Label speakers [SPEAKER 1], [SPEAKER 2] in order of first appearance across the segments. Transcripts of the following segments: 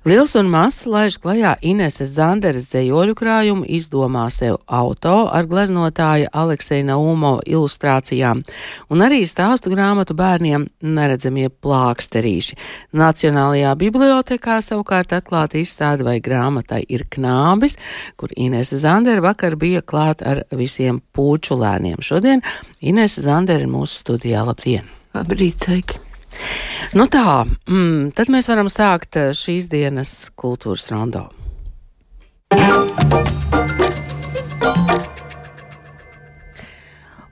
[SPEAKER 1] Liels un mazs laiž klajā Ineses Zanderes dzējoļu krājumu izdomā sev auto ar gleznotāja Alekseja Naumova ilustrācijām, un arī stāstu grāmatu bērniem neredzamie plāksterīši. Nacionālajā bibliotekā savukārt atklāta izstāde vai grāmatai ir knābis, kur Inese Zandere vakar bija klāt ar visiem pūčulēniem. Šodien Inese Zandere ir mūsu studijā. Labdien!
[SPEAKER 2] Labrīt, sveiki!
[SPEAKER 1] Nu tā, mm, tad mēs varam sākt eh, šīs dienas kultūras rondo.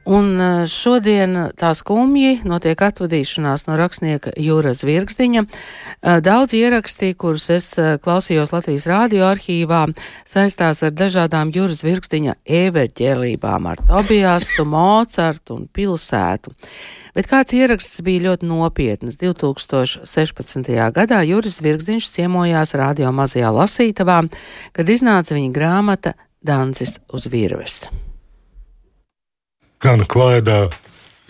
[SPEAKER 1] Un eh, šodien tā skumji notiek atvadīšanās no rakstnieka Jūras Virgstiņa. Eh, daudz ierakstī, kurus es klausījos Latvijas rādio arhīvā, saistās ar dažādām Jūras Virgstiņa ēverķēlībām ar Tobiasu, Mocartu un pilsētu. Bet kāds ieraksts bija ļoti nopietns. 2016. gadā Juris Virgziņš ciemojās radio mazajā lasītavā, kad iznāca viņa grāmata Dancis uz virves.
[SPEAKER 3] Gan klaidā,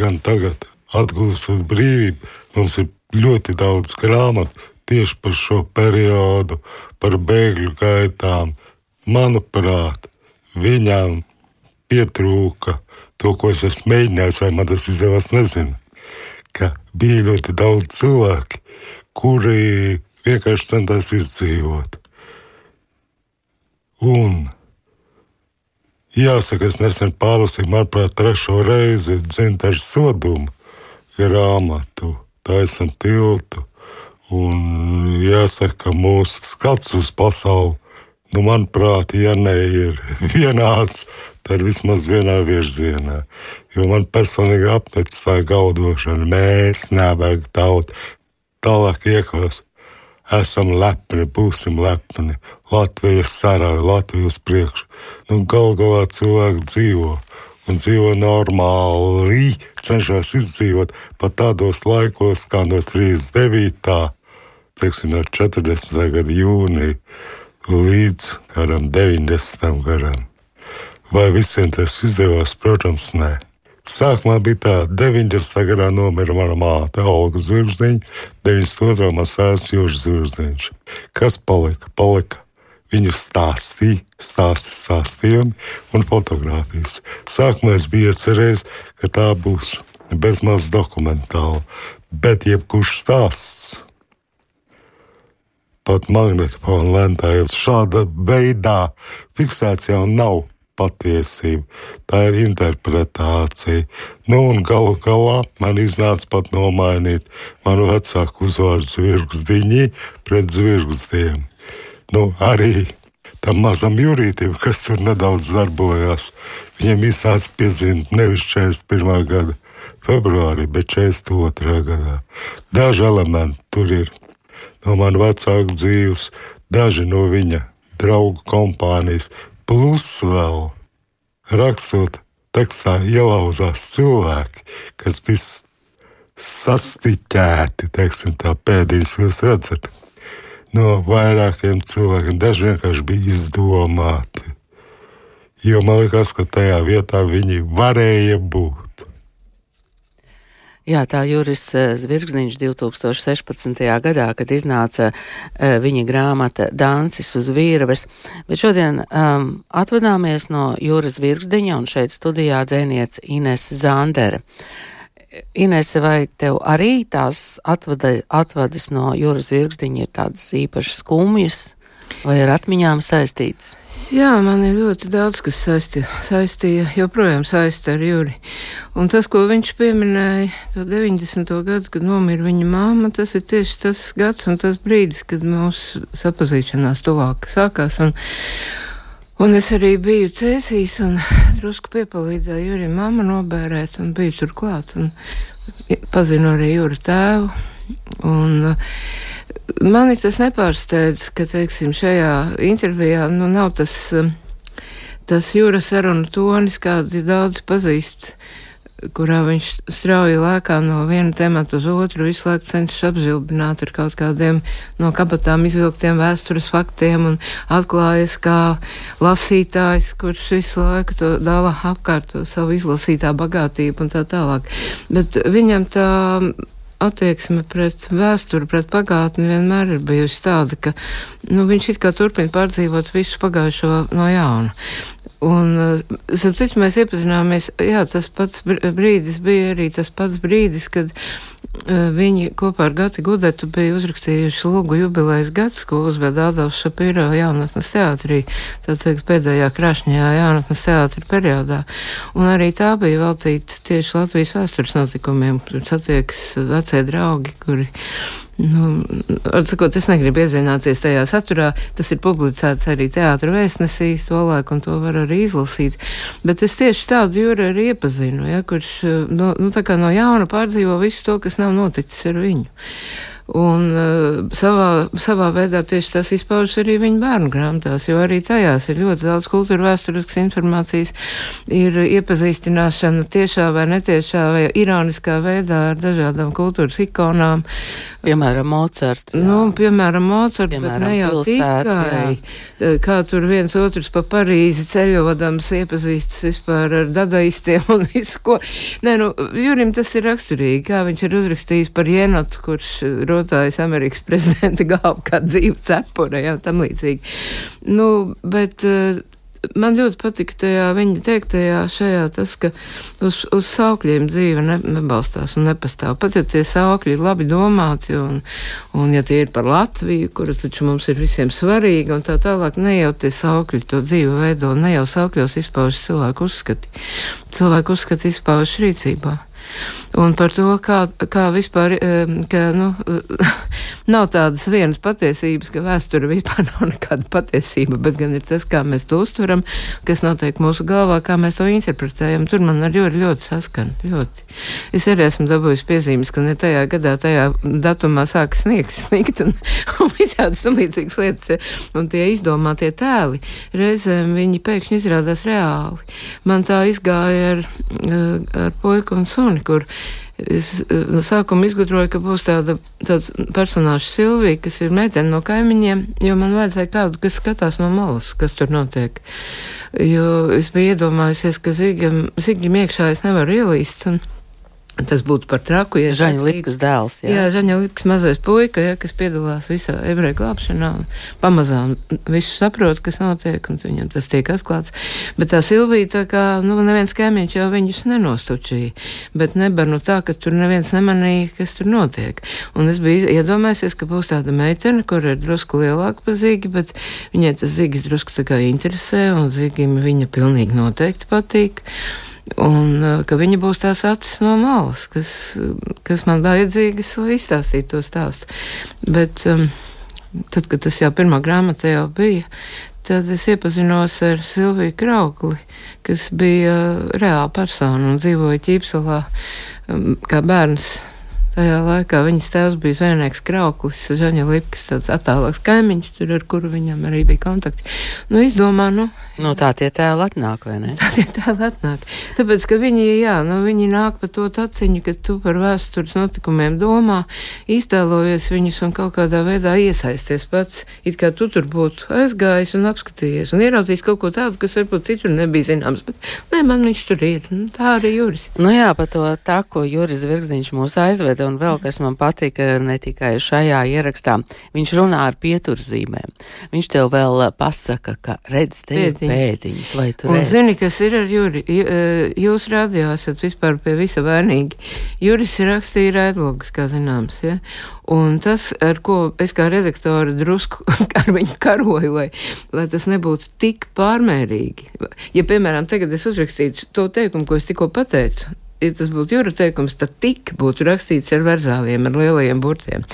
[SPEAKER 3] gan tagad atgūstot brīvību, mums ir ļoti daudz grāmatu tieši par šo periodu, par bēgļu gaitām. Manuprāt, viņām pietrūka to, ko es esmu mēģinājis, vai man tas izdevās, nezinu. Ka bija ļoti daudz cilvēku, kuri vienkārši centās izdzīvot. Un jāsaka, es nesen pārlasīju, manuprāt, trešo reizi dzintara sodumu grāmatu, taisam tiltu. Un jāsaka, ka mūsu skats uz pasauli, nu, manuprāt, ja ne ir vienāds, tad vismaz vienā virzienā. Jo man personīgi apnicis tā gaudošana, mēs nevajag tautu. Tālāk iekos, esam lepni, būsim lepni. Latvijas sarāja, Latvijas priekš. Nu, gal galā cilvēki dzīvo un dzīvo normāli, cenšas izdzīvot pat tādos laikos, kā no 39. Teiksim, no 40. gada jūnija līdz kādam 90. gadam. Vai visiem tas izdevās? Protams, nē. Sākumā bija tā, 90. gadā nomira mana māte, Olga Zvirziņa, 92. man sēs Jūras Zvirziņš. Kas palika? Palika viņu stāstīja, stāsti stāstījumi un fotografijas. Sākumā es biju iecerējis, ka tā būs bezmaz dokumentāla, bet jebkurš stāsts. Pat magnetofona lentā šāda veidā fiksēts jau nav patiesība, tā ir interpretācija. Nu, un galu galā man iznāca pat nomainīt manu vecāku uzvārdu zvirgzdiņi pret zvirgzdiem. Nu, arī tam mazam jūrītim, kas tur nedaudz darbojās, viņam iznāca piedzimt nevis 41. gada februārī, bet 42. gadā. Daži elementi tur ir no manas vecāka dzīves, daži no viņa draugu kompānijas, Plus vēl rakstot tekstā ielauzās cilvēki, kas bija sastiķēti, teiksim, tā pēdījis jūs redzat, no vairākiem cilvēkiem. Daži vienkārši bija izdomāti. Jo man liekas, ka tajā vietā viņi varēja būt.
[SPEAKER 1] Jā, tā Juris eh, Zvirgzniņš 2016. gadā, kad iznāca uh, viņa grāmata Dancis uz vīraves, bet šodien um, atvadāmies no Juras Zvirgzdiņa un šeit studijā dzēniec Ines Zandere. Inese, vai tev arī tās atvada, atvadas no Juras Zvirgzdiņa ir tādas īpašas skumjas vai ar atmiņām saistītas?
[SPEAKER 2] Jā, man ir ļoti daudz, kas saisti, saistīja, joprojām saistīja ar Juri. Un tas, ko viņš pieminēja, to 90. gadu, kad nomira viņa māma, tas ir tieši tas gads un tas brīdis, kad mūsu sapazīšanās tuvāk sākās. Un, un es arī biju cēsīs un drusku piepalīdzēju Jurim mammu nobērēt un biju tur klāt un pazinu arī Jura tēvu. Un, Mani tas nepārsteidz, ka, teiksim, šajā intervijā nu, nav tas, tas jūras sarunu tonis, kāds ir daudz pazīsts kurā viņš strauji lēkā no viena temata uz otru, visu laiku cenšas apzilbināt ar kaut kādiem no kabatām izvilktiem vēstures faktiem un atklājas kā lasītājs, kurš visu laiku to dala apkārt to savu izlasītā bagātību un tā tālāk. Bet viņam tā attieksme pret vēsturi, pret pagātni vienmēr ir bijusi tāda, ka nu, viņš it kā turpina pārdzīvot visu pagājušo no jauna. Un, starp citu, mēs iepazināmies, jā, tas pats brīdis bija arī tas pats brīdis, kad uh, viņi kopā ar Gati Gudetu bija uzrakstījuši lūgu jubilejas gads, ko uzveda Ādams Šapīro jaunatnes teātrī, tā teikt, pēdējā krašņajā jaunatnes teātra periodā. Un arī tā bija veltīta tieši Latvijas vēstures notikumiem, kur satiekas vecie draugi, kuri Nu, sakot, es negribu iezināties tajā saturā. Tas ir publicēts arī teātra vēstnesī, to laiku, un to var arī izlasīt. Bet es tieši tādu jūru arī iepazinu, ja, kurš no, nu, no jauna pārdzīvo visu to, kas nav noticis ar viņu. Un uh, savā, savā veidā tieši tas izpaužas arī viņa bērnu grāmatās, jo arī tajās ir ļoti daudz kultūra vēsturiskas informācijas, ir iepazīstināšana tiešā vai netiešā vai ironiskā veidā ar dažādām kultūras ikonām.
[SPEAKER 1] Piemēram, Mozart. Jā.
[SPEAKER 2] Nu, piemēram, Mozart, piemēram, bet ne jau pilsēt, tikai. Jā. Kā tur viens otrs pa Parīzi ceļodams iepazīstas vispār ar dadaistiem un visu ko. Nē, nu, Jurim tas ir raksturīgi, kā viņš ir uzrakstījis par Jenotu, kurš rotājas Amerikas prezidenta galvu kā dzīvu cepura, jā, tam līdzīgi. Nu, bet man ļoti patika tajā viņa teiktajā šajā tas, ka uz, uz saukļiem dzīve ne, nebalstās un nepastāv. Pat ja tie saukļi ir labi domāti un, un ja tie ir par Latviju, kura taču mums ir visiem svarīga un tā tālāk, ne jau tie saukļi to dzīvi veido, ne jau saukļos izpaužas cilvēku uzskati. Cilvēku uzskati izpaužas rīcībā. Un par to, kā, kā vispār, ka, nu, nav tādas vienas patiesības, ka vēsture vispār nav nekāda patiesība, bet gan ir tas, kā mēs to uztveram, kas notiek mūsu galvā, kā mēs to interpretējam. Tur man ar ļoti, ļoti saskan. Ļoti. Es arī esmu dabūjusi piezīmes, ka ne tajā gadā, tajā datumā sāka sniegt, sniegt un, un visādas tam līdzīgas lietas. Un tie izdomātie tēli, reizēm viņi pēkšņi izrādās reāli. Man tā izgāja ar, ar puiku un suni, kur es no sākuma izgudroju, ka būs tāda, tāds personāžs Silvija, kas ir meitene no kaimiņiem, jo man vajadzēja kādu, kas skatās no malas, kas tur notiek. Jo es biju iedomājusies, ka Zigam, Zigam iekšā es nevaru ielīst. Un, Tas būtu par traku,
[SPEAKER 1] ja Žaņa Likas dēls. Jā,
[SPEAKER 2] jā Žaņa Likas mazais puika, ja, kas piedalās visā ebreju glābšanā. Pamazām visu saprot, kas notiek, un viņam tas tiek atklāts. Bet tā Silvija, tā kā, nu, neviens kaimiņš jau viņus nenostučīja, bet nebar nu tā, ka tur neviens nemanīja, kas tur notiek. Un es biju iedomājusies, ka būs tāda meitene, kur ir drusku lielāka par zīgi, bet viņai tas zīgs drusku tā kā interesē, un zīgim viņa pilnīgi noteikti patīk. Un uh, ka viņa būs tās acis no malas, kas, kas man vajadzīgas, lai izstāstītu to stāstu. Bet um, tad, kad tas jau pirmā grāmata jau bija, tad es iepazinos ar Silviju Kraukli, kas bija reāla persona un dzīvoja Ķīpsalā um, kā bērns Tajā laikā viņas tēvs bija zvejnieks Krauklis, Žaņa Lipkas, tāds attālāks kaimiņš, tur ar kuru viņam arī bija kontakti. Nu, izdomā, nu.
[SPEAKER 1] Nu, tā tie tēli atnāk, vai ne?
[SPEAKER 2] Tā tie tēli atnāk. Tāpēc, ka viņi, jā, nu, viņi nāk pa to taciņu, ka tu par vēstures notikumiem domā, iztēlojies viņus un kaut kādā veidā iesaisties pats, it kā tu tur būtu aizgājis un apskatījies un ieraudzījis kaut ko tādu, kas varbūt citur nebija zināms, bet nē, man viņš tur ir. Nu, tā arī Juris.
[SPEAKER 1] Nu jā, pa to tā, ko Juris Virgzdiņš mūs aizveda un vēl kas man patika ne tikai šajā ierakstā, viņš runā ar pieturzīmēm. Viņš tev vēl pasaka, ka redz tevi pēdiņas, pēdiņas vai tu.
[SPEAKER 2] Un zini, kas ir ar Juri? Jūs radio esat vispār pie visa vainīgi. Juris rakstīja raidlogus, kā zināms, ja? Un tas, ar ko es kā redaktore drusku ar viņu karoju, lai, lai tas nebūtu tik pārmērīgi. Ja, piemēram, tagad es uzrakstītu to teikumu, ko es tikko pateicu, ja tas būtu jūra teikums, tad tik būtu rakstīts ar verzāliem, ar lielajiem burtiem.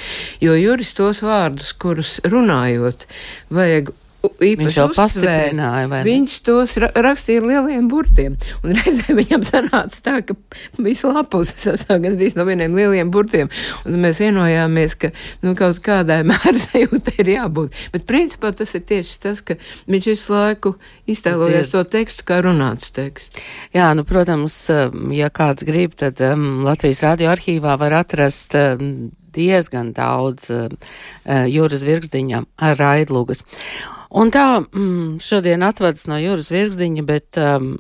[SPEAKER 2] Jo juris tos vārdus, kurus runājot, vajag īpaši
[SPEAKER 1] Viņš jau
[SPEAKER 2] uzsvērt.
[SPEAKER 1] pastiprināja, vai ne?
[SPEAKER 2] Viņš tos ra rakstīja ar lieliem burtiem. Un reizē viņam sanāca tā, ka visu lapus sastāv gandrīz no vieniem lieliem burtiem. Un mēs vienojāmies, ka nu, kaut kādai mēra sajūtai ir jābūt. Bet principā tas ir tieši tas, ka viņš visu laiku iztēlojas to tekstu kā runātu tekstu.
[SPEAKER 1] Jā, nu, protams, um, ja kāds grib, tad um, Latvijas radio arhīvā var atrast um, diezgan daudz uh, uh, jūras virkstiņa ar raidlugas. Un tā mm, šodien atvadas no jūras virkstiņa, bet um,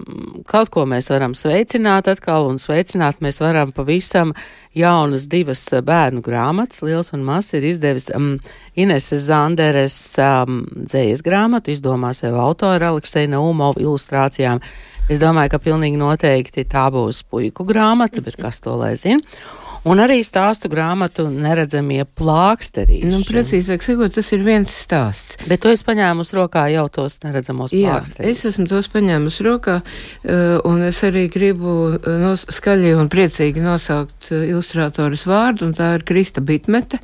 [SPEAKER 1] kaut ko mēs varam sveicināt atkal, un sveicināt mēs varam pavisam jaunas divas bērnu grāmatas, liels un mazs, ir izdevis um, Ineses Zanderes um, dzējas grāmatu, izdomā sev autora Aleksei Naumov ilustrācijām. Es domāju, ka pilnīgi noteikti tā būs puiku grāmata, bet kas to lai zina. Un arī stāstu grāmatu neredzamie plāksterīši.
[SPEAKER 2] Nu, precīzāk sakot, tas ir viens stāsts.
[SPEAKER 1] Bet tu esi paņēmus rokā jau tos neredzamos
[SPEAKER 2] Jā,
[SPEAKER 1] plāksterīšus.
[SPEAKER 2] es esmu tos paņēmis rokā, uh, un es arī gribu uh, nos, skaļi un priecīgi nosaukt uh, ilustrātoras vārdu, un tā ir Krista Bitmete.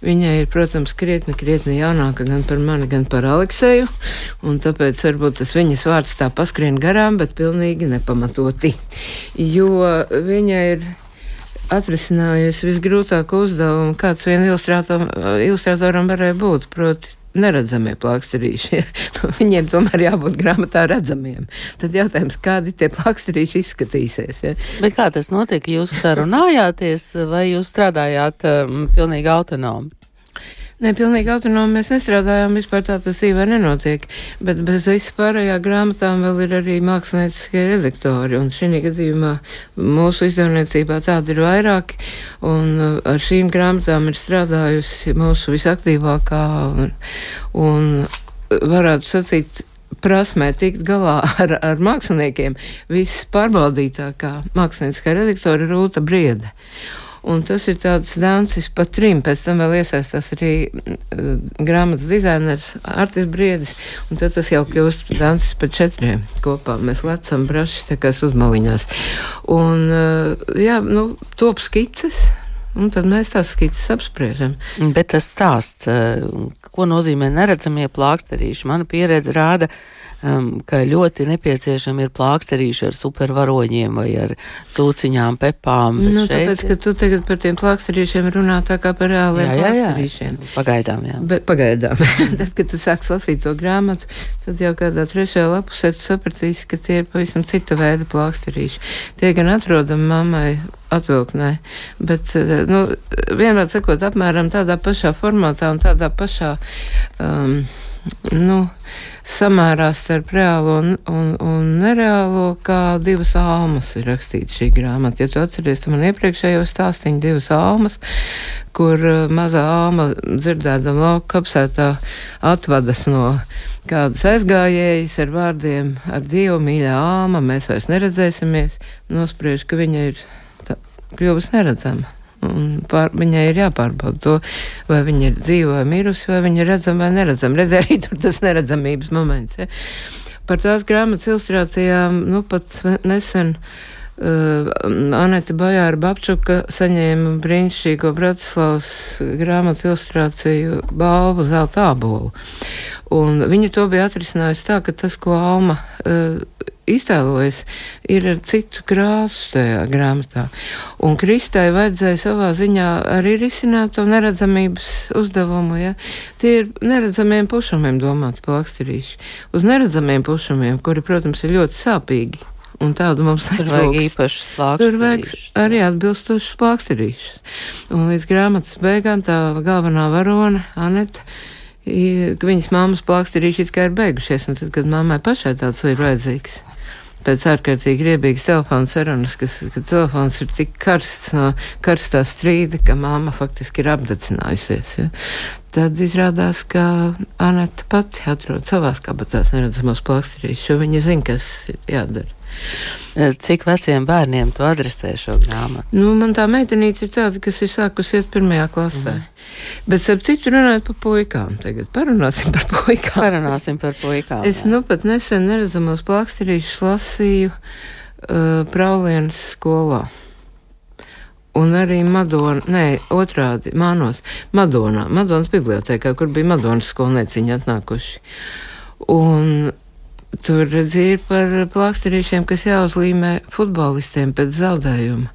[SPEAKER 2] Viņa ir, protams, krietni, krietni jaunāka gan par mani, gan par Alekseju, un tāpēc varbūt tas viņas vārds tā paskrien garām, bet pilnīgi nepamatoti, jo viņa ir atrisinājusi visgrūtāko uzdevumu, kāds vien ilustratoram varēja būt, proti neredzamie plāksterīši. Viņiem tomēr jābūt grāmatā redzamiem. Tad jautājums, kādi tie plāksterīši izskatīsies? Ja?
[SPEAKER 1] Bet kā tas notika? Jūs sarunājāties vai jūs strādājāt um, pilnīgi autonomi?
[SPEAKER 2] Nē, pilnīgi autonomi mēs nestrādājām, vispār tā tas dzīvē nenotiek, bet bez visas pārējā grāmatām vēl ir arī mākslinieckie redaktori, un šī gadījumā mūsu izdevniecībā tādi ir vairāki, un uh, ar šīm grāmatām ir strādājusi mūsu visaktīvākā, un, un varētu sacīt, prasmē tikt galā ar, ar māksliniekiem, viss pārbaudītākā mākslinieckā redaktora Rūta Briede. Un tas ir tāds dancis pa trim, pēc tam vēl iesaistās arī uh, grāmatas dizainers Artis Briedis, un tad tas jau kļūst dancis pa četriem kopā. Mēs lecam braši tā kā uzmaliņās. Un, uh, jā, nu, top skices. Un tad mēs tās skices apspriežam.
[SPEAKER 1] Bet tas stāsts, uh, ko nozīmē neredzamie plāksterīši, mana pieredze rāda, um, ka ļoti nepieciešami ir plāksterīši ar supervaroņiem vai ar cūciņām, pepām.
[SPEAKER 2] Nu,
[SPEAKER 1] šeit-
[SPEAKER 2] tāpēc, ka tu tagad par tiem plāksterīšiem runā tā kā par reāliem
[SPEAKER 1] jā, jā, jā.
[SPEAKER 2] plāksterīšiem.
[SPEAKER 1] Pagaidām, jā.
[SPEAKER 2] Bet pagaidām, tad, kad tu sāks lasīt to grāmatu, tad jau kādā trešajā lapusē tu sapratīsi, ka tie ir pavisam cita veida plāksterīši. Tie gan atrodami mammai atvilknē, bet, eh, nu, vienmēr sakot, apmēram tādā pašā formātā un tādā pašā, um, nu, samērā starp reālo un, un, un nereālo, kā divas almas ir rakstīta šī grāmata. Ja tu atceries, tu man iepriekšējo stāstīju divas almas, kur uh, mazā alma dzirdēdam lauka kapsētā atvadas no kādas aizgājējas ar vārdiem ar Dievu mīļā alma, mēs vairs neredzēsimies, nospriež, ka viņa ir kļuvusi neredzama. Pār, viņai ir jāpārbauda to, vai viņa ir dzīva vai mirusi, vai viņa ir redzama vai neredzama. Redz arī tur tas neredzamības moments. Ja? Par tās grāmatas ilustrācijām, nu pat nesen uh, Anete Bajāra Babčuka saņēma brīnišķīgo Bratislavas grāmatu ilustrāciju balvu zelta ābolu. Un viņa to bija atrisinājusi tā, ka tas, ko Alma uh, iztēlojas, ir ar citu krāsu tajā grāmatā. Un Kristai vajadzēja savā ziņā arī risināt to neredzamības uzdevumu. Ja? Tie ir neredzamiem pušumiem domāti plaksterīši. Uz neredzamiem pušumiem, kuri, protams, ir ļoti sāpīgi. Un tādu mums
[SPEAKER 1] vajag
[SPEAKER 2] netrūkst.
[SPEAKER 1] īpašus
[SPEAKER 2] Tur vajag arī atbilstošus plāksterīšus. Un līdz grāmatas beigām tā galvenā varone, Aneta, i- ka viņas mammas plāksterīši kā ir beigušies, un tad, kad mammai pašai tāds ir vajadzīgs. Pēc ārkārtīgi riebīgas telefona sarunas, kas, ka telefons ir tik karsts no karstā strīda, ka mamma faktiski ir apdecinājusies. Ja? Tad izrādās, ka Aneta pati atrod savās kabatās neredzamos plāksterīšus, jo viņa zina, kas ir jādara.
[SPEAKER 1] Eh, Cik veciem bērniem tu adresē šo grāmatu?
[SPEAKER 2] Nu, man tā meitenīte ir tāda, kas ir sākusi iet pirmajā klasē. Mm. Bet, ap citu, runājot par puikām, tagad parunāsim par puikām.
[SPEAKER 1] Parunāsim par puikām.
[SPEAKER 2] Es
[SPEAKER 1] jā.
[SPEAKER 2] nu pat nesen neredzamos plāksterīšus lasīju uh, Praulienas skolā. Un arī Madona, nē, otrādi, Mānos, Madonā, Madonas bibliotēkā, kur bija Madonas skolnieciņi atnākuši. Un Tur ir par plāksterīšiem, kas jāuzlīmē futbolistiem pēc zaudējuma.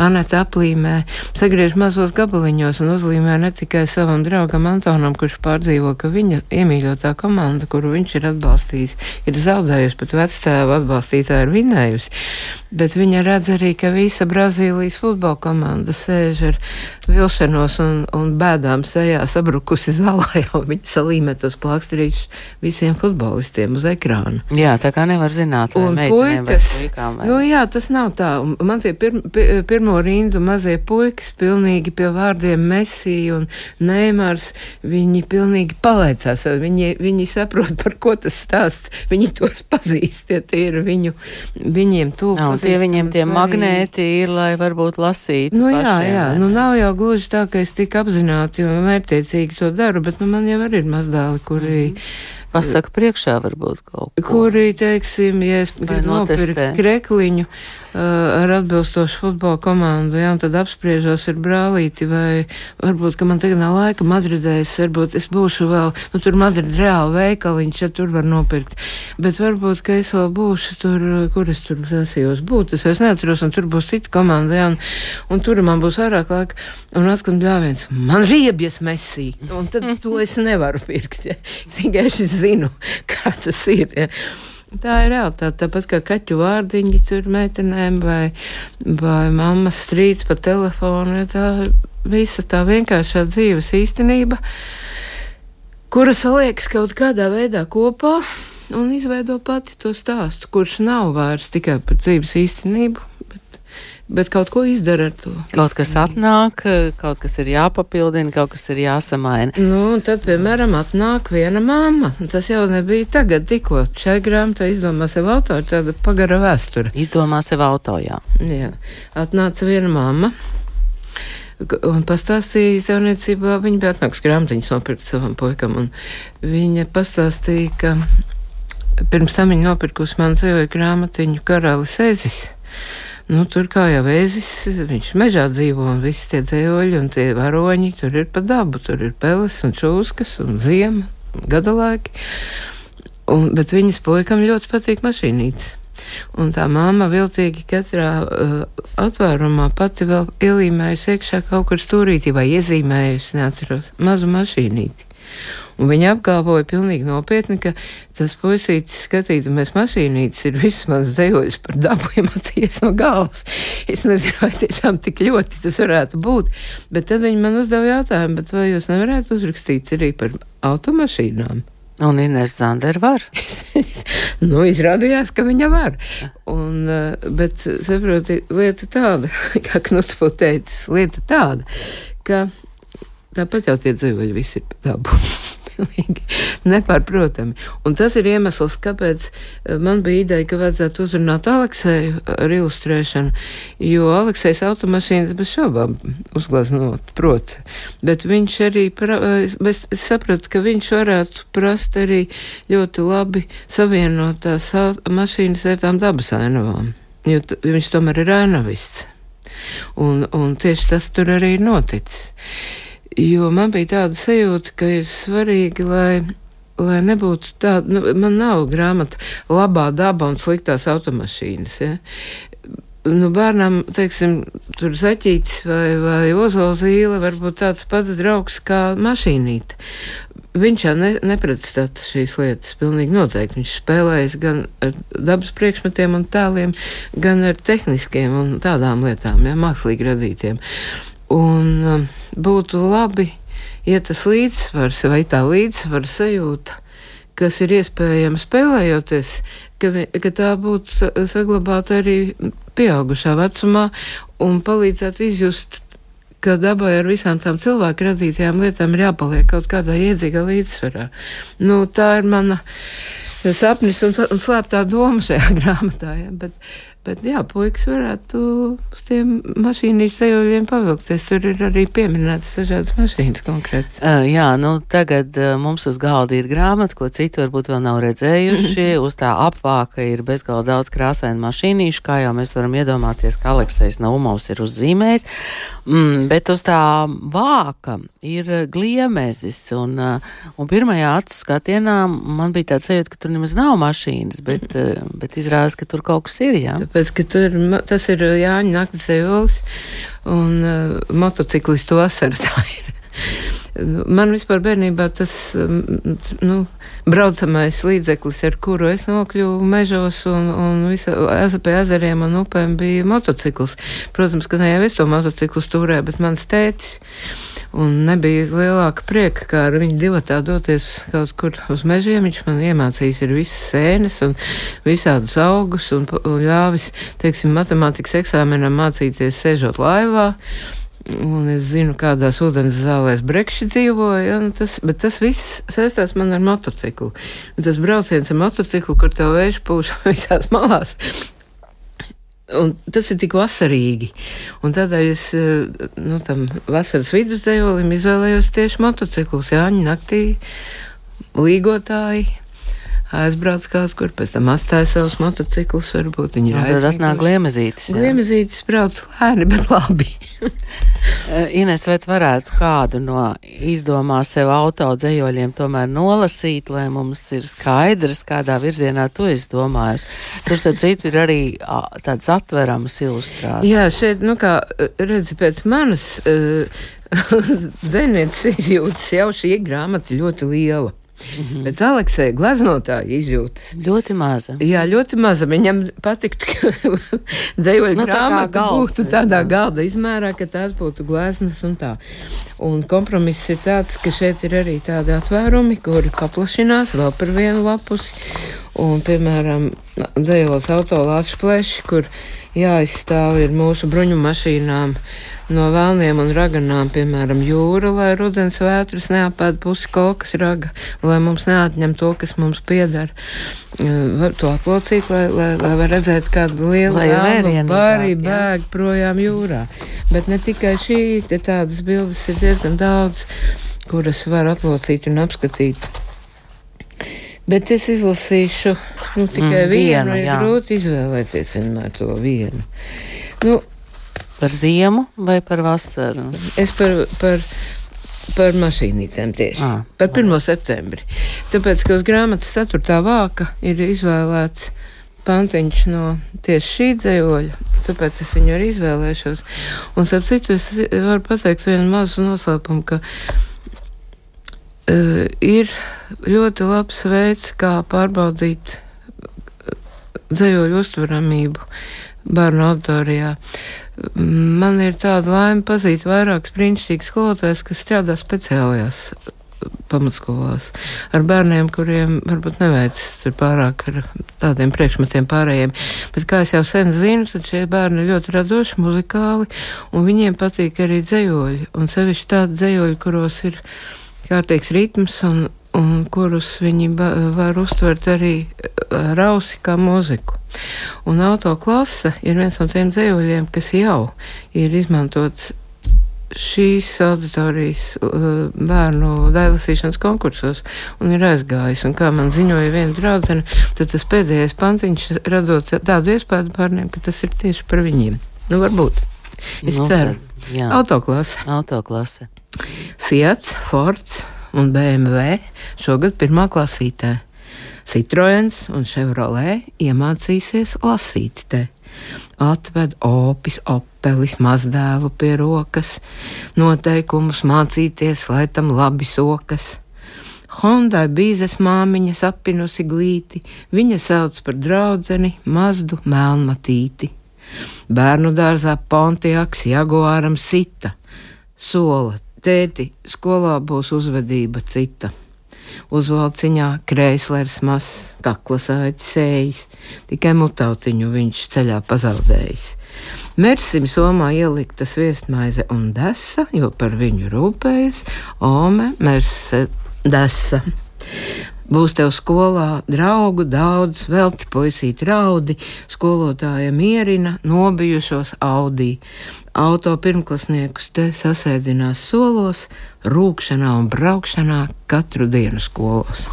[SPEAKER 2] Aneta aplīmē, sagriež mazos gabaliņos un uzlīmē ne tikai savam draugam Antonam, kurš pārdzīvo, ka viņa iemīļotā komanda, kuru viņš ir atbalstījis, ir zaudējusi, pat vectēva atbalstītāja ir vinējusi, bet viņa redz arī, ka visa Brazīlijas futbola komanda sēž ar vilšanos un, un bēdām sejā sabrukusi zālē, jo viņi salīmē tos plāksterīšus visiem futbolistiem uz ekrāna.
[SPEAKER 1] Jā, tā kā nevar zināt,
[SPEAKER 2] Un puikas,
[SPEAKER 1] puikām. Vai...
[SPEAKER 2] nu jā, tas nav tā. Man tie pir, pi- pirmo rindu mazie puikas pilnīgi pie vārdiem Messi un Neimars, viņi pilnīgi palaicās. Viņi, viņi saprot, par ko tas stāsts. Viņi tos pazīst, tie, tie ir viņu, viņiem tūk.
[SPEAKER 1] Nav, tie viņiem tie magnēti ir, lai varbūt lasītu.
[SPEAKER 2] Nu, jā,
[SPEAKER 1] pašiem,
[SPEAKER 2] jā,
[SPEAKER 1] vai
[SPEAKER 2] nu
[SPEAKER 1] ne?
[SPEAKER 2] nav jau gluži tā, ka es tik apzināti un mērķiecīgi to daru, bet nu, man jau arī ir mazdēli, kuri,
[SPEAKER 1] Pasaka priekšā varbūt kaut ko.
[SPEAKER 2] kuri, teiksim, ja es gribu nopirkt krekliņu ar atbilstošu futbola komandu, jā, un tad apspriežos ar brālīti, vai varbūt, ka man tagad nav laika Madridē, es varbūt es būšu vēl, nu tur Madrid reāli veikaliņš, ja tur var nopirkt, bet varbūt, ka es vēl būšu tur, kur es tur sasījos būt, es vairs neatceros, un tur būs cita komanda, jā, un, un tur man būs vairāk laika, un atkal bļāviens, man riebjas mesī, un tad to es nevaru pirkt, ja. tikai es zinu, kā tas ir, ja. Tā ir realitāte. Tāpat kā kaķu vārdiņi tur meitenēm vai, vai mammas strīds pa telefonu. Tā visa tā vienkāršā dzīves īstenība, kura saliekas kaut kādā veidā kopā un izveido pati to stāstu, kurš nav vairs tikai par dzīves īstenību, bet, kaut ko izdara ar to.
[SPEAKER 1] Kaut kas atnāk, kaut kas ir jāpapildina, kaut kas ir jāsamaina.
[SPEAKER 2] Nu, un tad, piemēram, atnāk viena māma. un Tas jau nebija tagad, tikko šai grāmatā izdomā sev autori tāda pagara vēsture.
[SPEAKER 1] Izdomā sev auto, jā.
[SPEAKER 2] Jā, atnāca viena mamma. Un pastāstīja izdevniecībā, viņa bija atnākusi grāmatiņas nopirkt savam puikam. un Viņa pastāstīja, ka pirms tam viņa nopirkusi man dzīvoja grāmatiņu Karalis Ezis. Nu, tur kā jau vēzis, viņš mežā dzīvo un visi tie dzējoļi un tie varoņi, tur ir pa dabu, tur ir peles un čūskas un ziema, gadalaiki. Un, bet viņas puikam ļoti patīk mašīnītes. Un tā māma viltīgi katrā uh, atvērumā pati vēl ielīmējusi iekšā kaut kur stūrītī vai iezīmējusi, neatceros, mazu mašīnīti. Un viņa apgalvoja pilnīgi nopietni, ka tas puisītis skatīdamies mašīnītes ir visus manus dzējoļus par dabu iemācījies no galvas. Es nezinu, vai tiešām tik ļoti tas varētu būt, bet tad viņi man uzdeva jautājumu, bet vai jūs nevarētu uzrakstīt arī par automašīnām?
[SPEAKER 1] Un Inês Zander var.
[SPEAKER 2] nu, izrādījās, ka viņa var. Un, eh, bet, saproti, lieta tāda, kā Knuts būtu teicis, lieta tāda, ka tāpat jau tie dzīvoļi visi ir pa dabu. Pilnīgi nepārprotami. Un tas ir iemesls, kāpēc eh, man bija ideja, ka vajadzētu uzrunāt Alekseju ar ilustrēšanu, jo Aleksejs automašīnas bez šaubām uzgleznot, prot. Bet viņš arī, pra, es, es sapratu, ka viņš varētu prast arī ļoti labi savienot tās mašīnas ar tām dabas ainavām, jo viņš tomēr ir ainavists. Un, un tieši tas tur arī ir noticis. Jo man bija tāda sajūta, ka ir svarīgi, lai, lai nebūtu tāda, nu, man nav grāmata labā daba un sliktās automašīnas. Ja? Nu, bērnam, teiksim, tur zaķītis vai, vai ozola zīle var būt tāds pats draugs kā mašīnīte. Viņš jau ne, nepredstata šīs lietas, pilnīgi noteikti. Viņš spēlējas gan ar dabas priekšmetiem un tēliem, gan ar tehniskiem un tādām lietām, ja, mākslīgi radītiem. Un um, būtu labi, ja tas līdzsvars vai tā līdzsvara sajūta, kas ir iespējama spēlējoties, ka, ka tā būtu sa- saglabāta arī pieaugušā vecumā un palīdzētu izjust, ka dabai ar visām tām cilvēku radītajām lietām ir jāpaliek kaut kādā iedzīgā līdzsvarā. Nu, tā ir mana sapnis un, un slēptā doma šajā grāmatā. Ja? Bet, Bet, jā, puikas varētu uz tiem mašīnīšu ceļojumiem pavilkties. Tur ir arī pieminētas dažādas mašīnas konkrēti.
[SPEAKER 1] Uh, jā, nu tagad uh, mums uz galda ir grāmata, ko citi varbūt vēl nav redzējuši. uz tā apvāka ir bezgalīgi daudz krāsainu mašīnīšu, kā jau mēs varam iedomāties, ka Aleksējs Naumovs ir uzzīmējis. Mm, bet uz tā vāka ir gliemezis, un, un pirmajā acu skatienā man bija tāds sajūta, ka tur nemaz nav mašīnas, bet, uh, bet izrādās, ka tur kaut kas ir, jā.
[SPEAKER 2] Tāpēc, ka tur, tas ir Jāņa naktas evolis un uh, motociklistu vasara tā ir. Man vispār bērnībā tas nu, braucamais līdzeklis, ar kuru es nokļuvu mežos un, un visā pie ezeriem un upēm, bija motocikls. Protams, ka ne jau es to motociklu stūrēju, bet mans tētis. Un nebija lielāka prieka, kā ar viņu divatā doties kaut kur uz mežiem. Viņš man iemācījis ir visas sēnes un visādus augus un, un ļāvis, teiksim, matemātikas eksāmenam mācīties sēžot laivā. Un es zinu, kādās ūdens zālēs brekši dzīvoja, ja, nu tas, bet tas viss saistās man ar motociklu. Un tas brauciens ar motociklu, kur tev vējš pūš visās malās. Un tas ir tik vasarīgi. Un tādēļ es nu, tam vasaras vidusceļolim izvēlējos tieši motociklus. Jāņa naktī līgotāji aizbrauc kaut kur, pēc tam atstāja savus motociklus, varbūt viņi ir
[SPEAKER 1] aizbraukuši. Tad atnāk gliemezītis.
[SPEAKER 2] Gliemezītis brauc lēni, bet labi.
[SPEAKER 1] Eh, Ines, vai varētu kādu no izdomā sev auto dzējoļiem tomēr nolasīt, lai mums ir skaidrs, kādā virzienā tu esi domājis? Tur, starp citu, ir arī tāds atveramas ilustrācijas.
[SPEAKER 2] Jā, šeit, nu kā redzi, pēc manas uh, dzēnietes izjūtas jau šī grāmata ļoti liela. Mm -hmm. Bet Aleksija gleznotāja izjūtas
[SPEAKER 1] ļoti maza.
[SPEAKER 2] Jā, ļoti maza. Viņam patiktu, ka dzējoļu nu, grāmata tā būtu tādā jā. galda izmērā, ka tās būtu gleznas un tā. Un kompromiss ir tāds, ka šeit ir arī tādi atvērumi, kuri paplašinās vēl par vienu lapusi. Un, piemēram, dzējols autolāču pleši, kur jāizstāv ir mūsu bruņu mašīnām no vēlniem un raganām, piemēram, jūra, lai rudens vētras neapēd pusi kokas raga, lai mums neatņem to, kas mums pieder. Var to atlocīt, lai, lai, lai var redzēt, kādu lielu vēlnu bārī bēg projām jūrā. Bet ne tikai šī, te tādas bildes ir diezgan daudz, kuras var atlocīt un apskatīt. Bet es izlasīšu nu, tikai mm, vienu. vienu ir grūti izvēlēties vienmēr to vienu. Nu,
[SPEAKER 1] Par ziemu vai par vasaru?
[SPEAKER 2] Es par, par, par mašīnītēm tieši. À, par 1. septembri. Tāpēc, ka uz grāmatas 4. vāka ir izvēlēts pantiņš no tieši šī dzējoļa, tāpēc es viņu arī izvēlēšos. Un, ap citu, es varu pateikt vienu mazu noslēpumu, ka uh, ir ļoti labs veids, kā pārbaudīt dzējoļu uztveramību bērnu auditorijā. Man ir tāda laime pazīt vairākas brīnišķīgas skolotājas, kas strādā speciālajās pamatskolās ar bērniem, kuriem varbūt neveicas pārāk ar tādiem priekšmetiem pārējiem. Bet, kā jau sen zinu, tad šie bērni ir ļoti radoši, muzikāli, un viņiem patīk arī dzējoļi, un sevišķi tādi dzējoļi, kuros ir kārtīgs ritms un, un kurus viņi var uztvert arī rausi kā mūziku. Un autoklase ir viens no tiem dzējoļiem, kas jau ir izmantots šīs auditorijas uh, bērnu dailasīšanas konkursos un ir aizgājis. Un kā man ziņoja viena draudzene, tad tas pēdējais pantiņš radot tādu iespēju bērniem, ka tas ir tieši par viņiem. Nu, varbūt. Es nu, ceru. Autoklase.
[SPEAKER 1] Autoklase.
[SPEAKER 2] Fiats, Fords un BMW šogad pirmā klasītē. Citroens un Chevrolet iemācīsies lasīt te. Atved opis, opelis mazdēlu pie rokas, noteikumus mācīties, lai tam labi sokas. Hondai bīzes māmiņa sapinusi glīti, viņa sauc par draudzeni mazdu melnmatīti. Bērnu dārzā Pontiaks Jaguāram sita, sola, tēti, skolā būs uzvedība cita uzvalciņā kreislers mazs, kaklas aicis, tikai mutautiņu viņš ceļā pazaudējis. Mersim somā ielikta sviestmaize un desa, jo par viņu rūpējas Ome Merse desa. Būs tev skolā draugu daudz, velti puisīt raudi, skolotāja mierina nobijušos audī. Auto pirmklasniekus te sasēdinās solos, rūkšanā un braukšanā katru dienu skolos.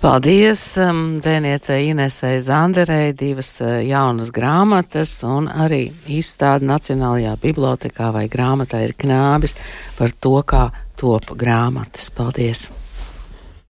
[SPEAKER 1] Paldies um, dzēniecei Inesei Zanderei, divas uh, jaunas grāmatas un arī izstāde Nacionālajā bibliotekā vai grāmatā ir knābis par to, kā top grāmatas. Paldies!